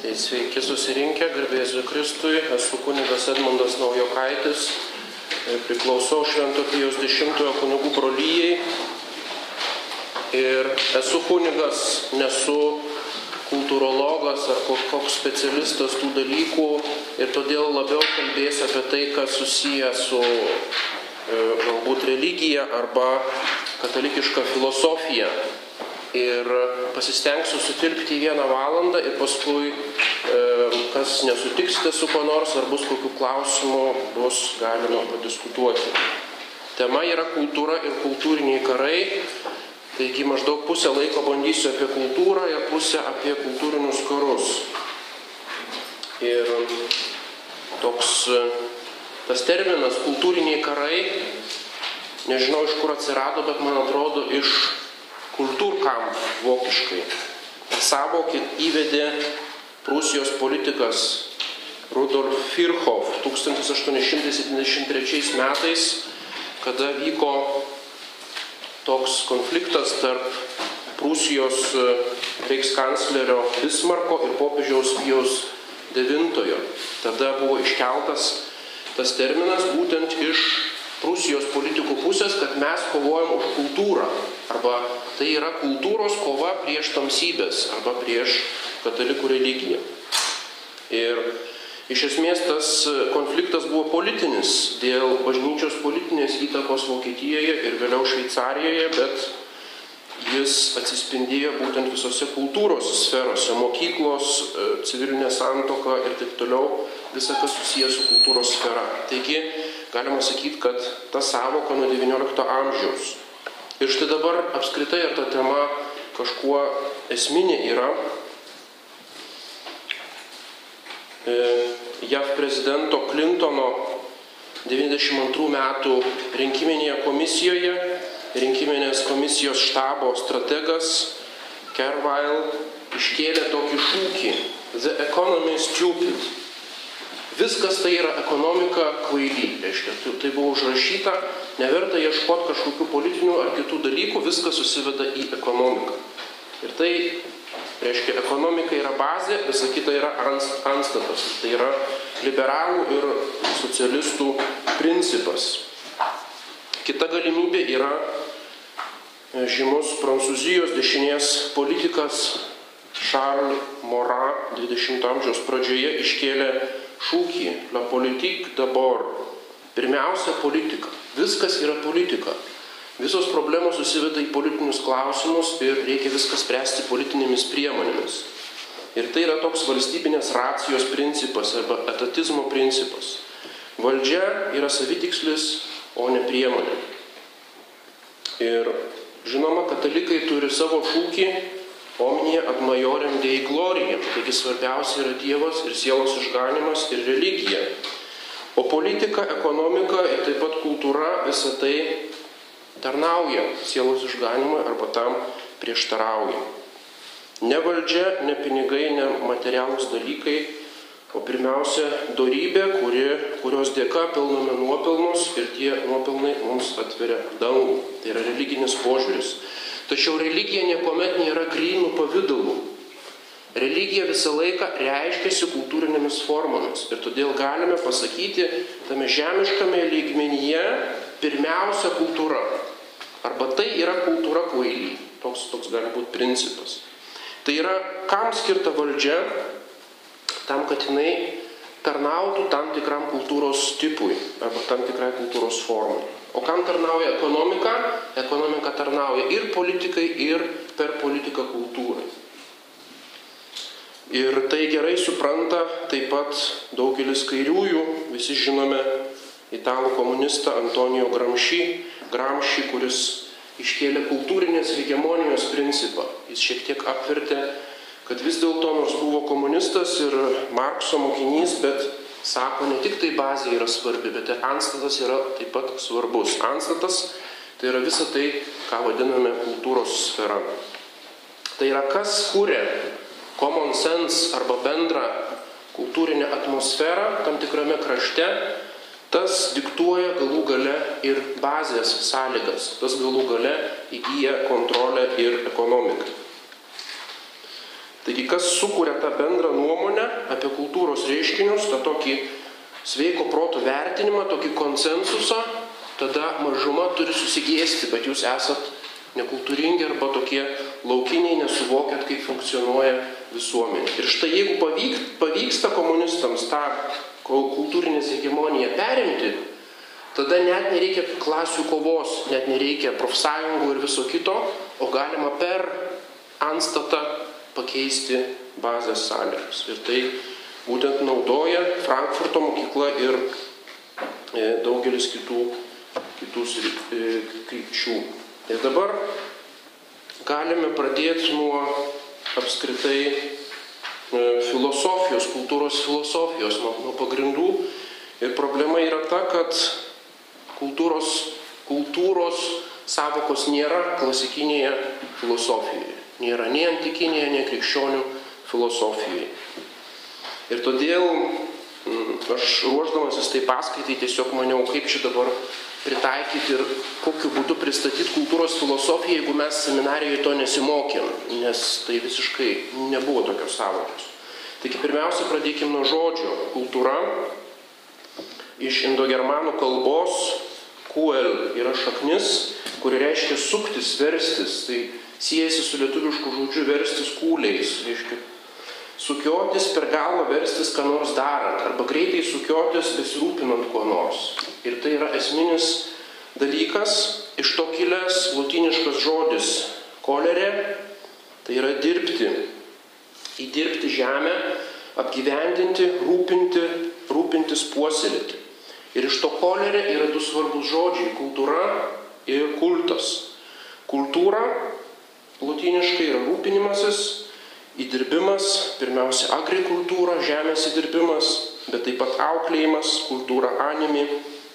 Tai sveiki susirinkę, garbėsiu Kristui, esu kunigas Edmundas Naujokaitis, priklausau Švento Pijos X kunigų brolyjei ir esu kunigas, nesu kultūrologas ar koks specialistas tų dalykų ir todėl labiau kalbėsiu apie tai, kas susiję su e, galbūt religija arba katalikiška filosofija ir pasistengsiu sutilpti į vieną valandą ir paskui, e, kas nesutiksite su kuo nors ar bus kokių klausimų, bus galima padiskutuoti. Tema yra kultūra ir kultūriniai karai, taigi maždaug pusę laiko bandysiu apie kultūrą ir pusę apie kultūrinius karus. Ir toks tas terminas kultūriniai karai, nežinau iš kur atsirado, bet man atrodo iš kultūrkampf vokiškai. Savokį įvedė Prūsijos politikas Rudolf Virchow 1873 metais, kada vyko toks konfliktas tarp Prūsijos e, reichskanclerio Bismarko ir popiežiaus Pijaus IX. Tada buvo iškeltas tas terminas būtent iš Prūsijos politikų pusės, kad mes kovojam už kultūrą. Arba tai yra kultūros kova prieš tamsybės arba prieš katalikų religiją. Ir iš esmės tas konfliktas buvo politinis dėl bažnyčios politinės įtakos Vokietijoje ir vėliau Šveicarijoje, bet jis atsispindėjo būtent visose kultūros sferose - mokyklos, civilinė santoka ir taip toliau, visa kas susijęs su kultūros sfera. Taigi, galima sakyti, kad ta savoka nuo XIX amžiaus. Ir štai dabar apskritai ar ta tema kažkuo esminė yra. E, JAV prezidento Clintono 92 metų rinkiminėje komisijoje, rinkiminės komisijos štabo strategas Kervail iškėlė tokį šūkį The economy is stupid Viskas tai yra ekonomika kvaily, reiškia, tai, tai buvo užrašyta, neverta ieškoti kažkokių politinių ar kitų dalykų, viskas susiveda į ekonomiką. Ir tai, reiškia, ekonomika yra bazė, visa kita yra anstatas. Tai yra liberalų ir socialistų principas. Kita galimybė yra e, žymus prancūzijos dešinės politikas Charles Morat 20 amžiaus pradžioje iškėlė šūkį La politique d'abord. Pirmiausia, politika. Viskas yra politika. Visos problemos susiveda į politinius klausimus ir reikia viską spręsti politinėmis priemonėmis. Ir tai yra toks valstybinės racijos principas arba etatizmo principas. Valdžia yra savitikslis, o ne priemonė. Ir žinoma, katalikai turi savo šūkį omnia ad majorem dei glorija. Taigi svarbiausia yra Dievas ir sielos išganimas ir religija. O politika, ekonomika ir taip pat kultūra visą tai tarnauja sielos išganimui arba tam prieštarauja. Ne valdžia, ne pinigai, ne materialūs dalykai, o pirmiausia dorybė, kuri, kurios dėka pelnome nuopelnus ir tie nuopelnai mums atveria dangų. Tai yra religinis požiūris. Tačiau religija niekuomet nėra grynų pavydalų. Religija visą laiką reiškiasi kultūrinėmis formomis. Ir todėl galime pasakyti, tame žemiškame lygmenyje pirmiausia kultūra. Arba tai yra kultūra kvaily. Toks, toks gali būti principas. Tai yra, kam skirta valdžia, tam, kad jinai tarnautų tam tikram kultūros tipui arba tam tikrai kultūros formai. O kam tarnauja ekonomika? Ekonomika tarnauja ir politikai, ir per politiką kultūrai. Ir tai gerai supranta taip pat daugelis kairiųjų, visi žinome italų komunistą Antonijo Gramšį, Gramšį, kuris iškėlė kultūrinės hegemonijos principą. Jis šiek tiek apvertė, kad vis dėlto nors buvo komunistas ir Markso mokinys, bet sako, ne tik tai bazė yra svarbi, bet ir anstatas yra taip pat svarbus. Anstatas tai yra visa tai, ką vadiname kultūros sfera. Tai yra kas kūrė common sense arba bendrą kultūrinę atmosferą tam tikrame krašte, tas diktuoja galų gale ir bazės sąlygas, tas galų gale įgyja kontrolę ir ekonomiką. Taigi, kas sukuria tą bendrą nuomonę apie kultūros reiškinius, tą tokį sveiko proto vertinimą, tokį konsensusą, tada mažuma turi susigėsti, kad jūs esat nekultūringi arba tokie laukiniai, nesuvokėt, kaip funkcionuoja visuomenė. Ir štai jeigu pavyk, pavyksta komunistams tą kultūrinės hegemoniją perimti, tada net nereikia klasių kovos, net nereikia profsąjungų ir viso kito, o galima per anstatą pakeisti bazės sąlygas. Ir tai būtent naudoja Frankfurto mokykla ir e, daugelis kitų, kitų e, krypčių. Ir dabar galime pradėti nuo apskritai e, filosofijos, kultūros filosofijos, nuo, nuo pagrindų. Ir problema yra ta, kad kultūros, kultūros savokos nėra klasikinėje filosofijoje nėra nei antikinėje, nei krikščionių filosofijoje. Ir todėl mm, aš ruoždamasis tai paskaitai tiesiog maniau, kaip čia dabar pritaikyti ir kokiu būdu pristatyti kultūros filosofiją, jeigu mes seminarijoje to nesimokėm, nes tai visiškai nebuvo tokios savokos. Taigi pirmiausia, pradėkime nuo žodžio. Kultūra iš indogermanų kalbos kuel yra šaknis, kuri reiškia suktis, verstis. Tai siejasi su lietuvišku žodžiu verstis kūliais, reiškia sukiotis per galvą, verstis ką nors darant, arba greitai sukiotis besirūpinant kuo nors. Ir tai yra esminis dalykas, iš to kilęs latiniškas žodis kolerė, tai yra dirbti, įdirbti žemę, apgyvendinti, rūpinti, rūpintis, puoselėti. Ir iš to kolerė yra du svarbus žodžiai - kultūra ir kultas. Kultūra Lotiniškai yra rūpinimasis, įdirbimas, pirmiausia, agrikultūra, žemės įdirbimas, bet taip pat auklėjimas, kultūra animi,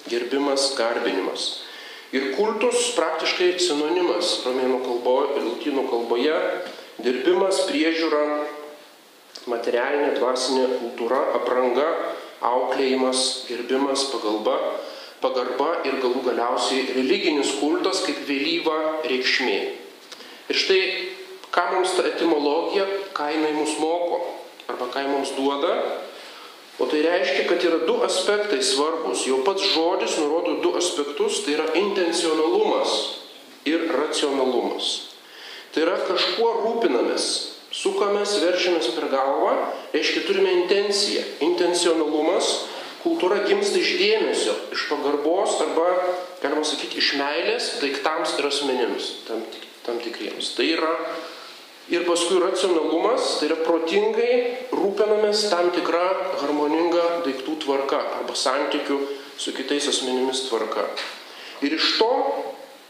gerbimas, garbinimas. Ir kultus praktiškai sinonimas romėnų kalboje lotynų kalboje - dirbimas, priežiūra, materialinė, dvasinė kultūra, apranga, auklėjimas, gerbimas, pagalba, pagarba ir galų galiausiai religinis kultas kaip vėlyva reikšmė. Ir štai, ką mums ta etimologija, ką jinai mus moko, arba ką mums duoda, o tai reiškia, kad yra du aspektai svarbus. Jau pats žodis nurodo du aspektus, tai yra intencionalumas ir racionalumas. Tai yra kažkuo rūpinamės, sukamės, verčiamės per galvą, reiškia turime intenciją. Intencionalumas, kultūra gimsta iš dėmesio, iš pagarbos arba, galima sakyti, iš meilės daiktams ir asmenims. Tam tik tam tikriems. Tai yra ir paskui racionalumas, tai yra protingai rūpinamės tam tikra harmoninga daiktų tvarka arba santykių su kitais asmenimis tvarka. Ir iš to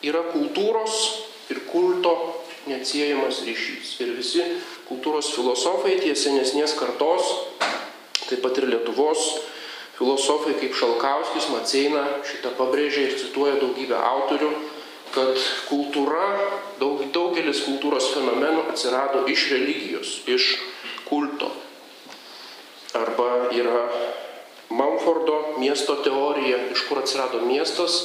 yra kultūros ir kulto neatsiejamas ryšys. Ir visi kultūros filosofai, tie senesnės kartos, taip pat ir Lietuvos filosofai kaip Šalkauskis, Maceina šitą pabrėžia ir cituoja daugybę autorių, kad kultūra, daug, daugelis kultūros fenomenų atsirado iš religijos, iš kulto. Arba yra Mamfordo miesto teorija, iš kur atsirado miestas,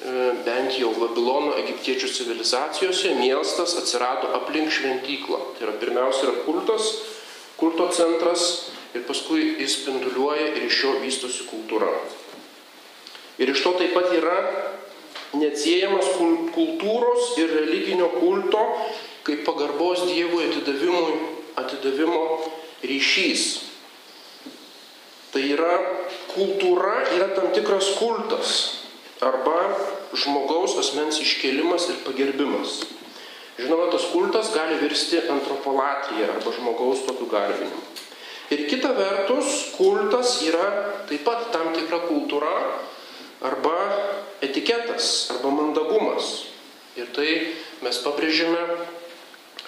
e, bent jau Babilono egiptiečių civilizacijose, miestas atsirado aplink šventyklą. Tai yra pirmiausia yra kultas, kulto centras ir paskui jis spinduliuoja ir iš jo vystosi kultūra. Ir iš to taip pat yra neatsiejamas kultūros ir religinio kulto kaip pagarbos Dievui atidavimui, atidavimo ryšys. Tai yra kultūra yra tam tikras kultas arba žmogaus asmens iškelimas ir pagerbimas. Žinoma, tas kultas gali virsti antropolatija arba žmogaus tokiu garbinimu. Ir kita vertus, kultas yra taip pat tam tikra kultūra arba etiketas arba mandagumas. Ir tai mes pabrėžėme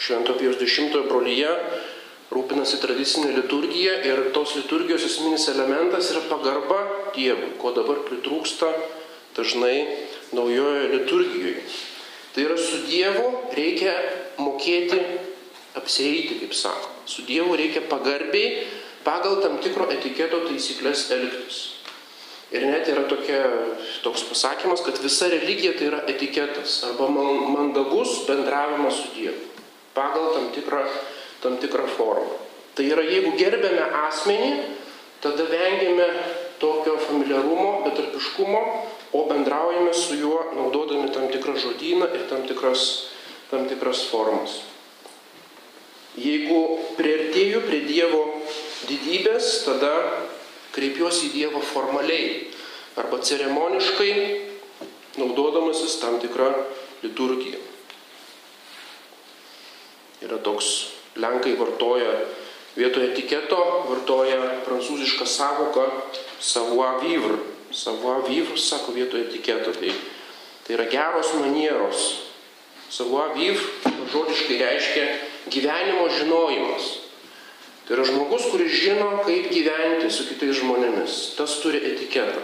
Švento Pijos X brolyje rūpinasi tradicinė liturgija ir tos liturgijos esminis elementas yra pagarba Dievui, ko dabar pritrūksta dažnai naujojoje liturgijoje. Tai yra su Dievu reikia mokėti apsieiti, kaip sako. Su Dievu reikia pagarbiai pagal tam tikro etiketo taisyklės elgtis. Ir net yra tokia, toks pasakymas, kad visa religija tai yra etiketas arba mandagus bendravimas su Dievu. Pagal tam tikrą tam tikrą formą. Tai yra, jeigu gerbėme asmenį, tada vengiame tokio familiarumo, betarpiškumo, o bendraujame su juo naudodami tam tikrą žodyną ir tam tikras, tam tikras formas. Jeigu prieartėju prie Dievo didybės, tada kreipiuosi į Dievą formaliai arba ceremoniškai, naudodamasis tam tikrą liturgiją. Yra toks, lenkai vartoja vietoje etiketo, vartoja prancūzišką savoką savoir vivre. Savoir vivre, sako vietoje etiketo. Tai, tai yra geros manieros. Savoir vivre žodiškai reiškia gyvenimo žinojimas. Tai yra žmogus, kuris žino, kaip gyventi su kitais žmonėmis. Tas turi etiketą.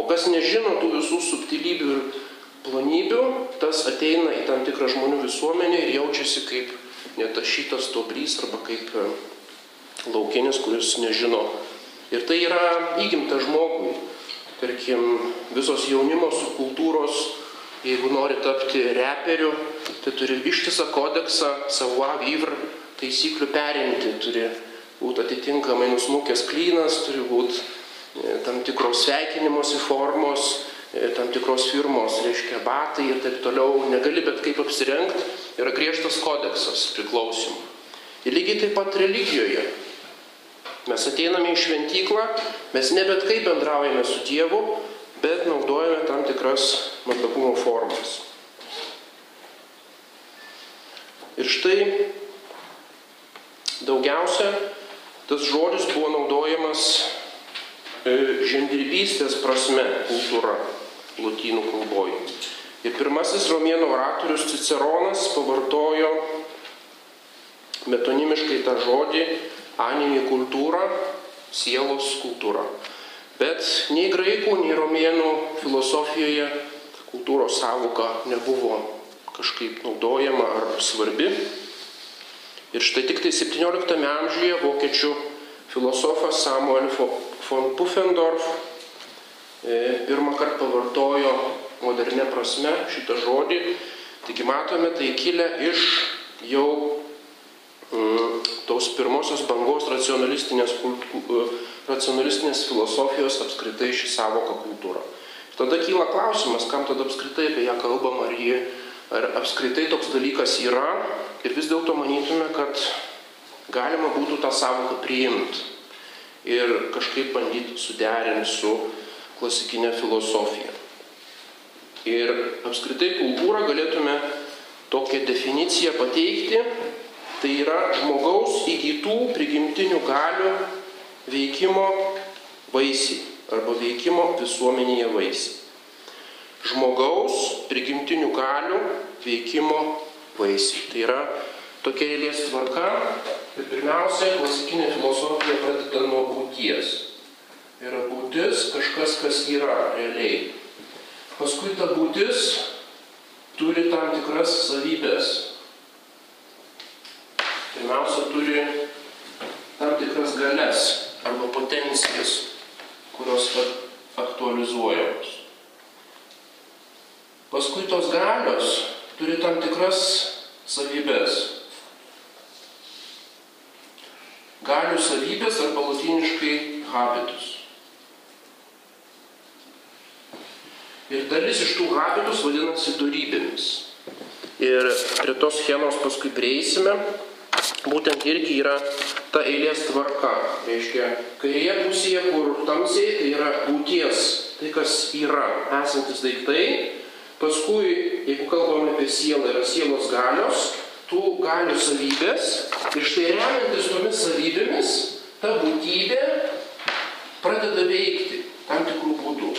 O kas nežino tų visų subtilybių ir plonybių, tas ateina į tam tikrą žmonių visuomenę ir jaučiasi kaip netašytas tobrys arba kaip e, laukinis, kuris nežino. Ir tai yra įgimta žmogui. Tarkim, visos jaunimo subkultūros, jeigu nori tapti reperiu, tai turi ištisą kodeksą, savo vyvr taisyklių perimti, turi būti atitinkamai nusmukęs klynas, turi būti e, tam tikros sveikinimosi formos, E, tam tikros firmos, reiškia batai ir taip toliau, negali bet kaip apsirengti, yra griežtas kodeksas priklausimų. Ir lygiai taip pat religijoje. Mes ateiname į šventyklą, mes ne bet kaip bendraujame su Dievu, bet naudojame tam tikras mandagumo formas. Ir štai daugiausia tas žodis buvo naudojamas e, žemdirbystės prasme kultūra lotynų kalboje. Ir pirmasis romėnų oratorius Ciceronas pavartojo metonimiškai tą žodį animį kultūrą, sielos kultūra. Bet nei graikų, nei romėnų filosofijoje kultūros savoka nebuvo kažkaip naudojama ar svarbi. Ir štai tik tai 17 amžiuje vokiečių filosofas Samuel von Puffendorf E, pirmą kartą pavartojo modernė prasme šitą žodį. Taigi matome, tai kilę iš jau mm, tos pirmosios bangos racionalistinės, e, racionalistinės filosofijos apskritai šį savoką kultūrą. Tada kyla klausimas, kam tada apskritai apie ją kalbam, ar, jį, ar apskritai toks dalykas yra ir vis dėlto manytume, kad galima būtų tą savoką priimti ir kažkaip bandyti suderinti su klasikinę filosofiją. Ir apskritai kultūrą galėtume tokią definiciją pateikti, tai yra žmogaus įgytų prigimtinių galių veikimo vaisiai arba veikimo visuomenėje vaisiai. Žmogaus prigimtinių galių veikimo vaisiai. Tai yra tokia eilės tvarka ir pirmiausia, klasikinė filosofija pradeda nuo būties yra būtis, kažkas, kas yra realiai. Paskui ta būtis turi tam tikras savybės. Pirmiausia, turi tam tikras galės arba potencijas, kurios aktualizuojamos. Paskui tos galios turi tam tikras savybės. Galių savybės arba latiniškai habitus. Ir dalis iš tų habitus vadinasi darybėmis. Ir prie tos schemos paskui prieisime. Būtent irgi yra ta eilės tvarka. Reiškia, kairėje pusėje, kur tamsiai, tai yra būties, tai kas yra, esantis daiktai. Paskui, jeigu kalbame apie sielą, yra sielos galios, tų galių savybės. Ir štai remiantis tomis savybėmis, ta būtybė pradeda veikti tam tikrų būdų.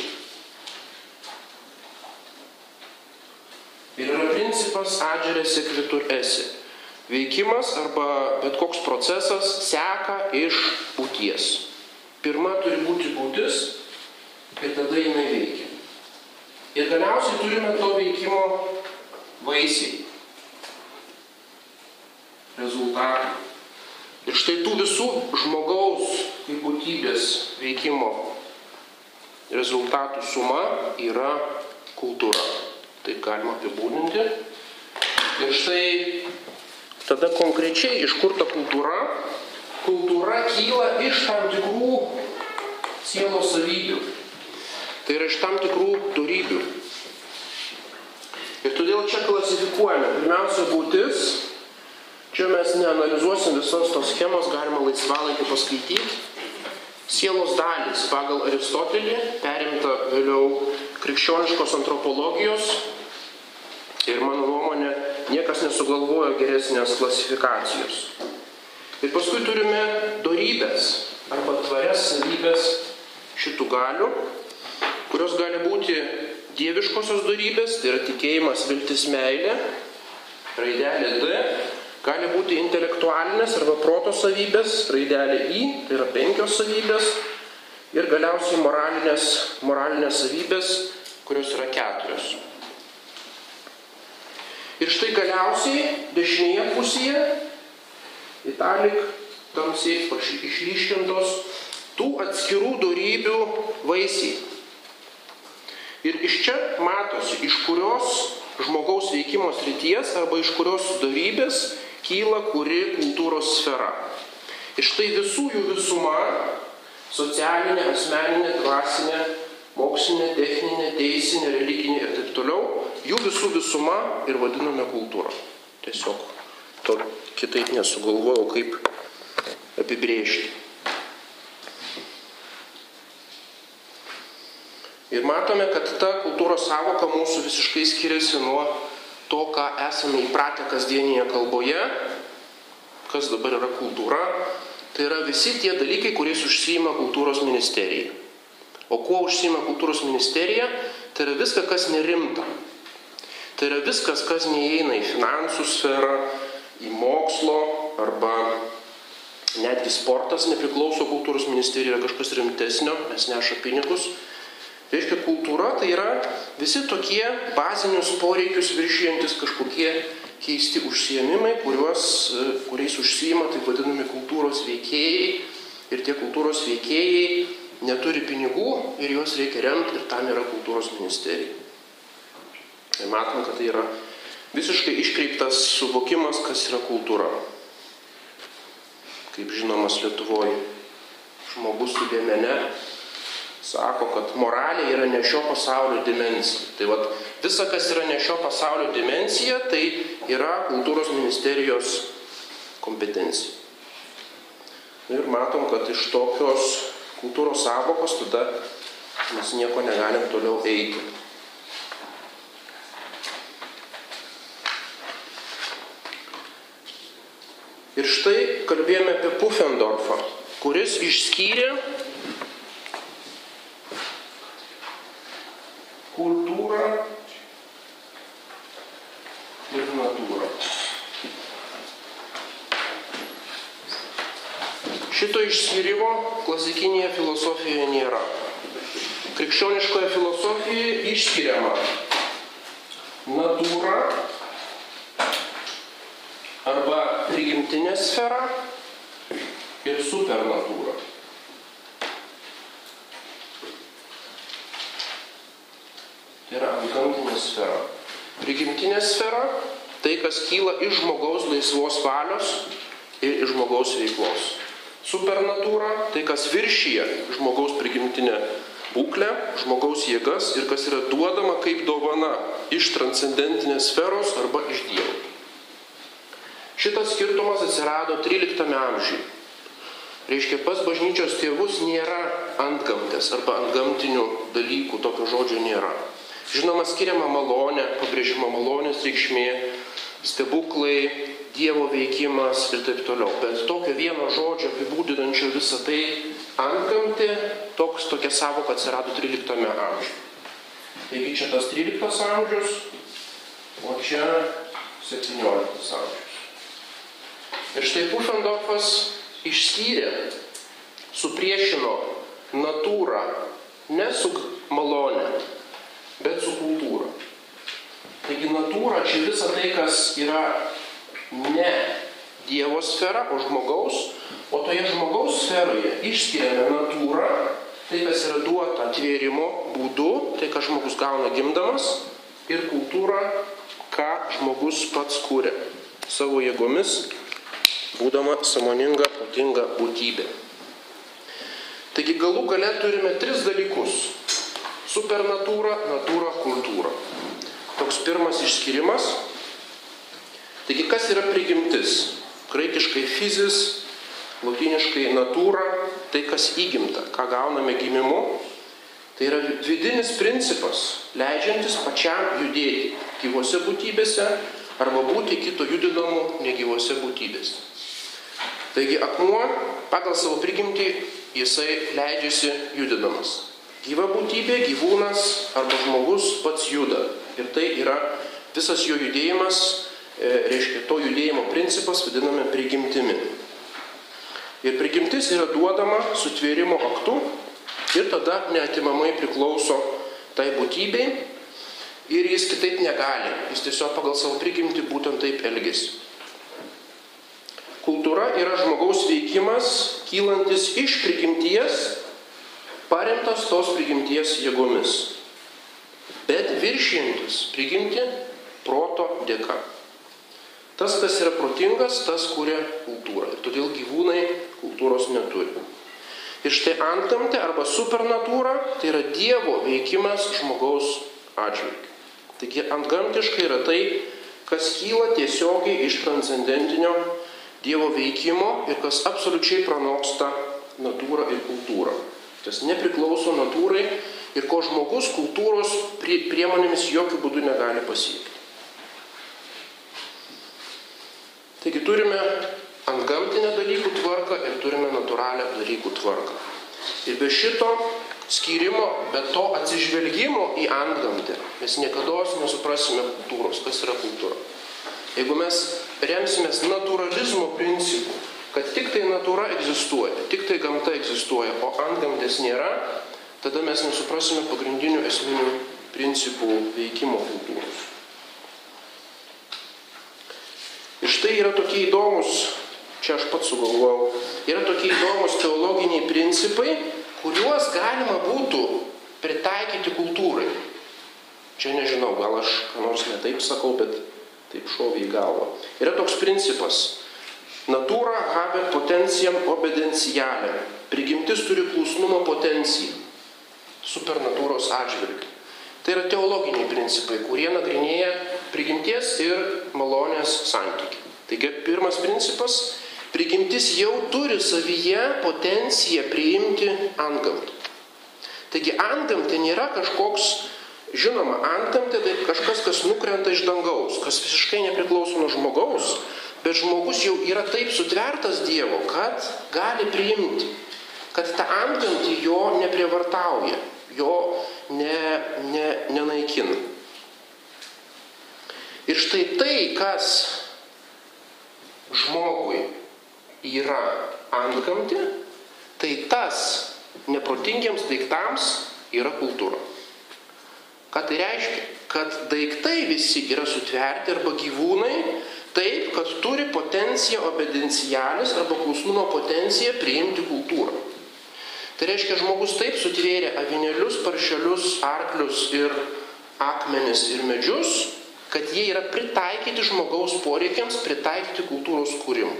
Ir yra principas adžerė sekvitur esi. Veikimas arba bet koks procesas seka iš būties. Pirma turi būti būtis ir tada jinai veikia. Ir galiausiai turime to veikimo vaisiai. Rezultatai. Ir štai tų visų žmogaus kaip būtybės veikimo rezultatų suma yra kultūra taip galima apibūdinti. Ir štai tada konkrečiai iš kur ta kultūra? Kultūra kyla iš tam tikrų sielos savybių. Tai yra iš tam tikrų darybių. Ir todėl čia klasifikuojame. Pirmiausia, būtis. Čia mes neanalizuosim visos tos schemos, galima laisvalaikį paskaityti. Sielos dalys pagal Aristotelį, perimta vėliau krikščioniškos antropologijos. Ir mano nuomonė, niekas nesugalvojo geresnės klasifikacijos. Ir paskui turime darybės arba tvarias savybės šitų galių, kurios gali būti dieviškosios darybės, tai yra tikėjimas, viltis, meilė, raidelė D, gali būti intelektualinės arba proto savybės, raidelė I, tai yra penkios savybės, ir galiausiai moralinės, moralinės savybės, kurios yra keturios. Ir štai galiausiai dešinėje pusėje, italik, tamsiai išryškintos tų atskirų darybių vaisiai. Ir iš čia matosi, iš kurios žmogaus veikimo srities arba iš kurios darybės kyla kuri kultūros sfera. Ir štai visų jų visuma - socialinė, asmeninė, dvasinė, mokslinė, techninė, teisinė, religinė ir taip toliau - jų visų visuma ir vadiname kultūra. Tiesiog to kitaip nesugalvojau, kaip apibrėžti. Ir matome, kad ta kultūros savoka mūsų visiškai skiriasi nuo to, ką esame įpratę kasdienėje kalboje, kas dabar yra kultūra. Tai yra visi tie dalykai, kuriais užsima kultūros ministerija. O kuo užsima kultūros ministerija? Tai yra viskas, kas nerimta. Tai yra viskas, kas neįeina į finansų sferą, į mokslo arba netgi sportas nepriklauso kultūros ministerijai, yra kažkas rimtesnio, nes neša pinigus. Reiškia, kultūra tai yra visi tokie bazinius poreikius viršijantis kažkokie keisti užsiemimai, kuriuos, kuriais užsijima taip vadinami kultūros veikėjai. Ir tie kultūros veikėjai neturi pinigų ir juos reikia remti ir tam yra kultūros ministerija. Ir matom, kad tai yra visiškai iškreiptas suvokimas, kas yra kultūra. Kaip žinomas Lietuvoje žmogus su dėmene sako, kad moralė yra ne šio pasaulio dimensija. Tai vad, visa, kas yra ne šio pasaulio dimensija, tai yra kultūros ministerijos kompetencija. Ir matom, kad iš tokios kultūros savokos tada mes nieko negalim toliau eiti. Ir štai kalbėjome apie Pufendorfą, kuris išskyrė kultūrą ir natūrą. Šito išskyrimo klasikinėje filosofijoje nėra. Krikščioniškoje filosofijoje išskiriama natūra arba prigimtinė sfera ir supernatūra. Tai yra antgamtinė sfera. Prigimtinė sfera - tai, kas kyla iš žmogaus laisvos valios ir iš žmogaus veiklos. Supernatūra - tai, kas viršyje žmogaus prigimtinę būklę, žmogaus jėgas ir kas yra duodama kaip dovana iš transcendentinės sferos arba iš Dievo. Šitas skirtumas atsirado 13 amžiuje. Reiškia, pas bažnyčios tėvus nėra antgamtės arba antgamtinių dalykų, tokio žodžio nėra. Žinoma, skiriama malonė, pabrėžima malonės reikšmė, stebuklai, Dievo veikimas ir taip toliau. Bet tokio vieno žodžio apibūdinančio visą tai antgamti, toks, tokia savoka atsirado 13 amžiuje. Taigi čia tas 13 amžius, o čia 17 amžius. Ir štai Pufendorfas išskyrė, supriešino natūrą ne su malonė, bet su kultūra. Taigi natūra čia visa tai, kas yra ne Dievo sfera, o žmogaus, o toje žmogaus sferoje išskiriame natūrą, tai kas yra duota atvėrimo būdu, tai ką žmogus gauna gimdamas, ir kultūra, ką žmogus pats kūrė. savo jėgomis, būdama samoninga, protinga būtybė. Taigi galų gale turime tris dalykus - supernatūrą, natūrą, kultūrą. Toks pirmas išskirimas. Taigi kas yra prigimtis? Graikiškai fizis, latiniškai natūra, tai kas įgimta, ką gauname gimimu. Tai yra vidinis principas, leidžiantis pačiam judėti gyvose būtybėse arba būti kito judinamų negyvose būtybėse. Taigi akmuo pagal savo prigimtį jisai leidžiasi judinamas. Gyva būtybė, gyvūnas arba žmogus pats juda. Ir tai yra visas jo judėjimas, e, reiškia to judėjimo principas vadiname prigimtimi. Ir prigimtis yra duodama sutvėrimo aktu ir tada neatimamai priklauso tai būtybei ir jis kitaip negali. Jis tiesiog pagal savo prigimtį būtent taip elgesi. Kultūra yra žmogaus veikimas, kylantis iš prigimties, paremtas tos prigimties jėgomis, bet viršijantis prigimti proto dėka. Tas, kas yra protingas, tas kuria kultūrą. Ir todėl gyvūnai kultūros neturi. Ir štai antgamtė arba supernatūra tai yra Dievo veikimas žmogaus atžvilgiu. Taigi antgamtiškai yra tai, kas kyla tiesiogiai iš transcendentinio Dievo veikimo ir kas absoliučiai pranoksta natūrą ir kultūrą. Tas nepriklauso natūrai ir ko žmogus kultūros priemonėmis jokių būdų negali pasiekti. Taigi turime ant gamtinę dalykų tvarką ir turime natūralią dalykų tvarką. Ir be šito skyrimo, be to atsižvelgimo į antgamtę, mes niekada nesuprasime kultūros, kas yra kultūra. Jeigu mes remsimės naturalizmo principu, kad tik tai natūra egzistuoja, tik tai gamta egzistuoja, o antgamtės nėra, tada mes nesuprasime pagrindinių esminių principų veikimo kultūros. Ir štai yra tokie įdomus, čia aš pats sugalvojau, yra tokie įdomus teologiniai principai, kuriuos galima būtų pritaikyti kultūrai. Čia nežinau, gal aš ką nors netaip sakau, bet taip šovė į galvą. Yra toks principas. Natūra habet potentiam obedencialem. Prigimtis turi klusnumo potenciją. Supernatūros atžvilgiu. Tai yra teologiniai principai, kurie nagrinėja prigimties ir malonės santykių. Taigi pirmas principas - prigimtis jau turi savyje potenciją priimti antgamtį. Taigi antgamtė nėra kažkoks, žinoma, antgamtė tai kažkas, kas nukrenta iš dangaus, kas visiškai nepriklauso nuo žmogaus, bet žmogus jau yra taip sutvertas Dievo, kad gali priimti, kad ta antgamtį jo neprievartauja, jo ne, ne, nenaikina. Ir štai tai, kas žmogui yra antgamti, tai tas neprotingiems daiktams yra kultūra. Ką tai reiškia? Kad daiktai visi yra sutverti arba gyvūnai taip, kad turi potenciją obedencialis arba klusnumo potenciją priimti kultūrą. Tai reiškia, žmogus taip sutvėrė avinėlius, paršelius, arklius ir akmenis ir medžius, kad jie yra pritaikyti žmogaus poreikiams, pritaikyti kultūros kūrimui.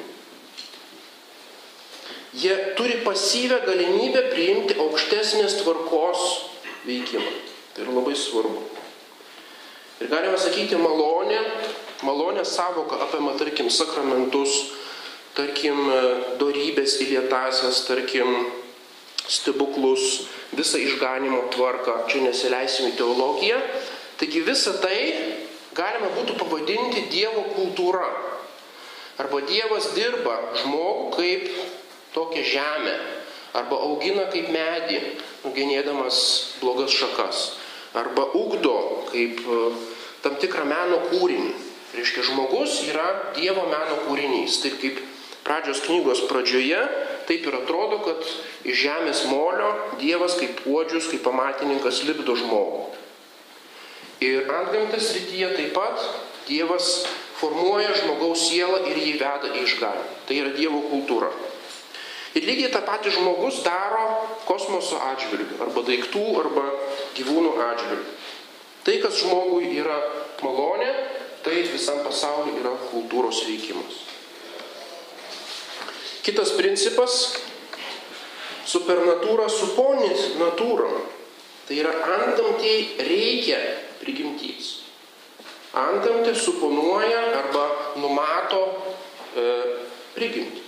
Jie turi pasyvę galimybę priimti aukštesnės tvarkos veikimą. Tai yra labai svarbu. Ir galima sakyti, malonė, malonė savoka apima, tarkim, sakramentus, tarkim, dorybės įlietasias, tarkim, stebuklus, visą išganimo tvarką, čia nesileisim į teologiją. Taigi visą tai galima būtų pavadinti Dievo kultūra. Arba Dievas dirba žmogų kaip tokią žemę, arba augina kaip medį, nugenėdamas blogas šakas, arba ugdo kaip e, tam tikrą meno kūrinį. Reiškia, žmogus yra Dievo meno kūrinys, taip kaip pradžios knygos pradžioje taip ir atrodo, kad iš žemės molio Dievas kaip puodžius, kaip pamatininkas lipdo žmogų. Ir antgamtės rytyje taip pat Dievas formuoja žmogaus sielą ir jį veda į išganimą. Tai yra Dievo kultūra. Ir lygiai tą patį žmogus daro kosmoso atžvilgiu, arba daiktų, arba gyvūnų atžvilgiu. Tai, kas žmogui yra malonė, tai visam pasauliu yra kultūros veikimas. Kitas principas - supernatūra suponis natūrom. Tai yra antgamtiai reikia prigimties. Antgamtė suponuoja arba numato e, prigimtį.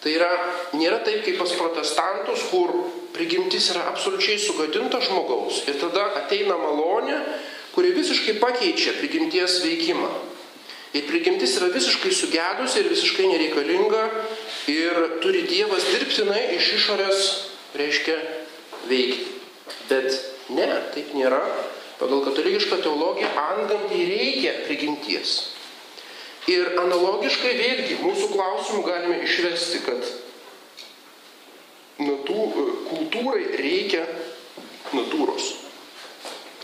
Tai yra, nėra taip kaip pas protestantus, kur prigimtis yra absoliučiai sugadinta žmogaus ir tada ateina malonė, kuri visiškai pakeičia prigimties veikimą. Ir prigimtis yra visiškai sugedusi ir visiškai nereikalinga ir turi Dievas dirbtinai iš išorės, reiškia, veikti. Bet ne, taip nėra. Pagal katalikišką teologiją antgamtį reikia prigimties. Ir analogiškai vėlgi mūsų klausimų galime išvesti, kad natū, kultūrai reikia natūros.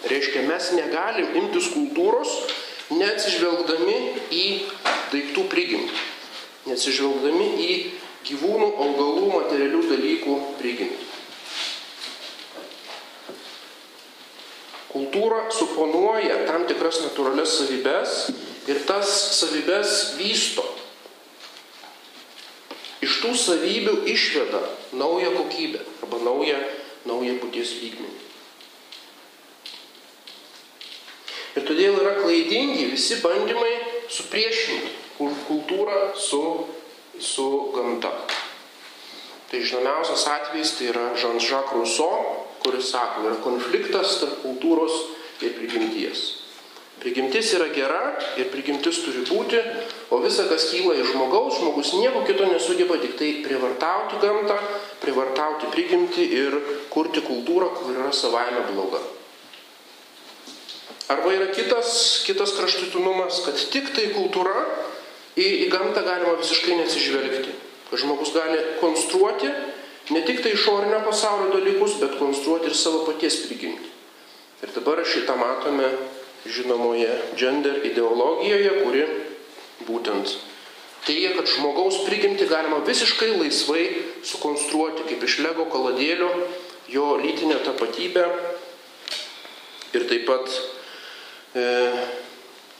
Reiškia, mes negalim imtis kultūros, neatsižvelgdami į daiktų prigimtį, neatsižvelgdami į gyvūnų, augalų, materialių dalykų prigimtį. Kultūra suponuoja tam tikras natūralias savybės ir tas savybės vysto. Iš tų savybių išveda naują kokybę arba naują, naują būties lygmenį. Ir todėl yra klaidingi visi bandymai supriešinti kultūrą su, su gamta. Tai žinomiausias atvejis tai yra Jean-Jacques Rousseau, kuris sako, yra konfliktas tarp kultūros ir prigimties. Prigimtis yra gera ir prigimtis turi būti, o visa, kas kyla iš žmogaus, žmogus nieko kito nesugeba, tik tai privartauti gamtą, privartauti prigimtį ir kurti kultūrą, kur yra savaime bloga. Arba yra kitas, kitas kraštutinumas, kad tik tai kultūra į, į gamtą galima visiškai nesižvelgti. Kad žmogus gali konstruoti ne tik tai išorinio pasaulio dalykus, bet konstruoti ir savo paties prigimtį. Ir dabar šitą matome žinomoje gender ideologijoje, kuri būtent teigia, kad žmogaus prigimtį galima visiškai laisvai sukonstruoti kaip iš lego kaladėlio jo lytinę tapatybę ir taip pat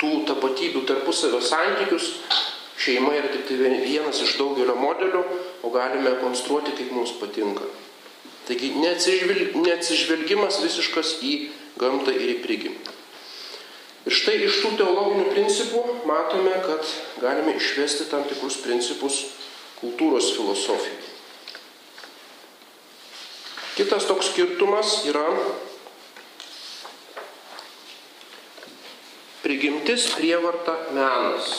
tų tapatybių tarpusavio santykius. Šeima yra tik tai vienas iš daugelio modelių, o galime konstruoti kaip mums patinka. Taigi neatsižvelgimas visiškas į gamtą ir į prigimtį. Ir štai iš tų teologinių principų matome, kad galime išvesti tam tikrus principus kultūros filosofijai. Kitas toks skirtumas yra Prigimtis, prievarta, menas.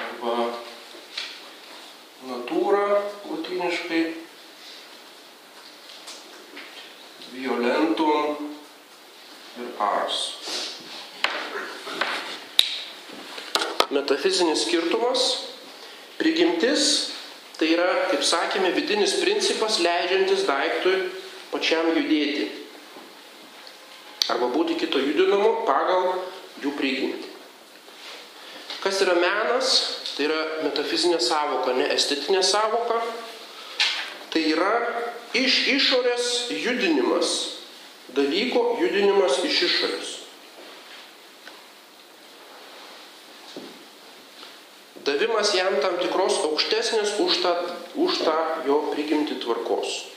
Arba natūra, latiniškai, violentum ir ars. metafizinis skirtumas, prigimtis tai yra, kaip vidinis principas leidžiantis daiktui pačiam judėti. Arba būti kito judinamu pagal jų prigimtį. Kas yra menas? Tai yra metafizinė savoka, ne estetinė savoka. Tai yra iš išorės judinimas. Dalyko judinimas iš išorės. Davimas jam tam tikros aukštesnės už tą, už tą jo prigimti tvarkos.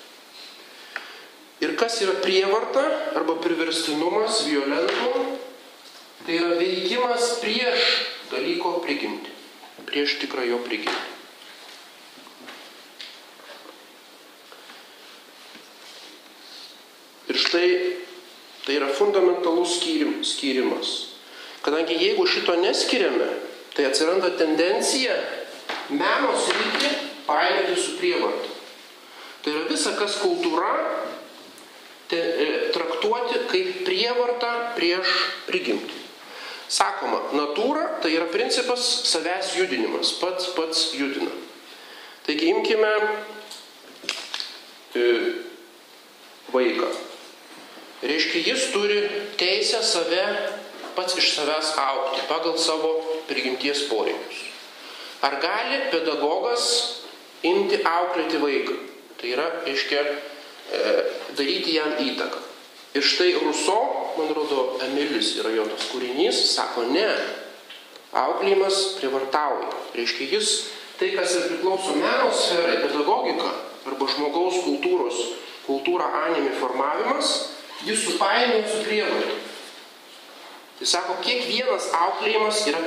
Ir kas yra prievarta arba priverstinumas, violentum, tai yra veikimas prieš dalyko prigimti, prieš tikrą jo prigimti. Ir štai tai yra fundamentalus skyrimas. Kadangi jeigu šito neskiriame, tai atsiranda tendencija meno sritį painioti su prievarta. Tai yra visa, kas kultūra, te, e, traktuoti kaip prievarta prieš prigimtį. Sakoma, natūra tai yra principas savęs judinimas, pats pats judina. Taigi imkime e, vaiką. Reiškia, jis turi teisę save pats iš savęs aukti pagal savo prigimties poreikius. Ar gali pedagogas imti auklėti vaiką? Tai yra, reiškia, e, daryti jam įtaką. Ir štai Ruso, man rodo, Emilis yra jo tas kūrinys, sako, ne, auklėjimas privartauja. Reiškia, jis tai, kas ir priklauso meno sferai, pedagogika arba žmogaus kultūros, kultūra animi formavimas, jis supainioja su prievartu. Tai sako, kiekvienas auklėjimas yra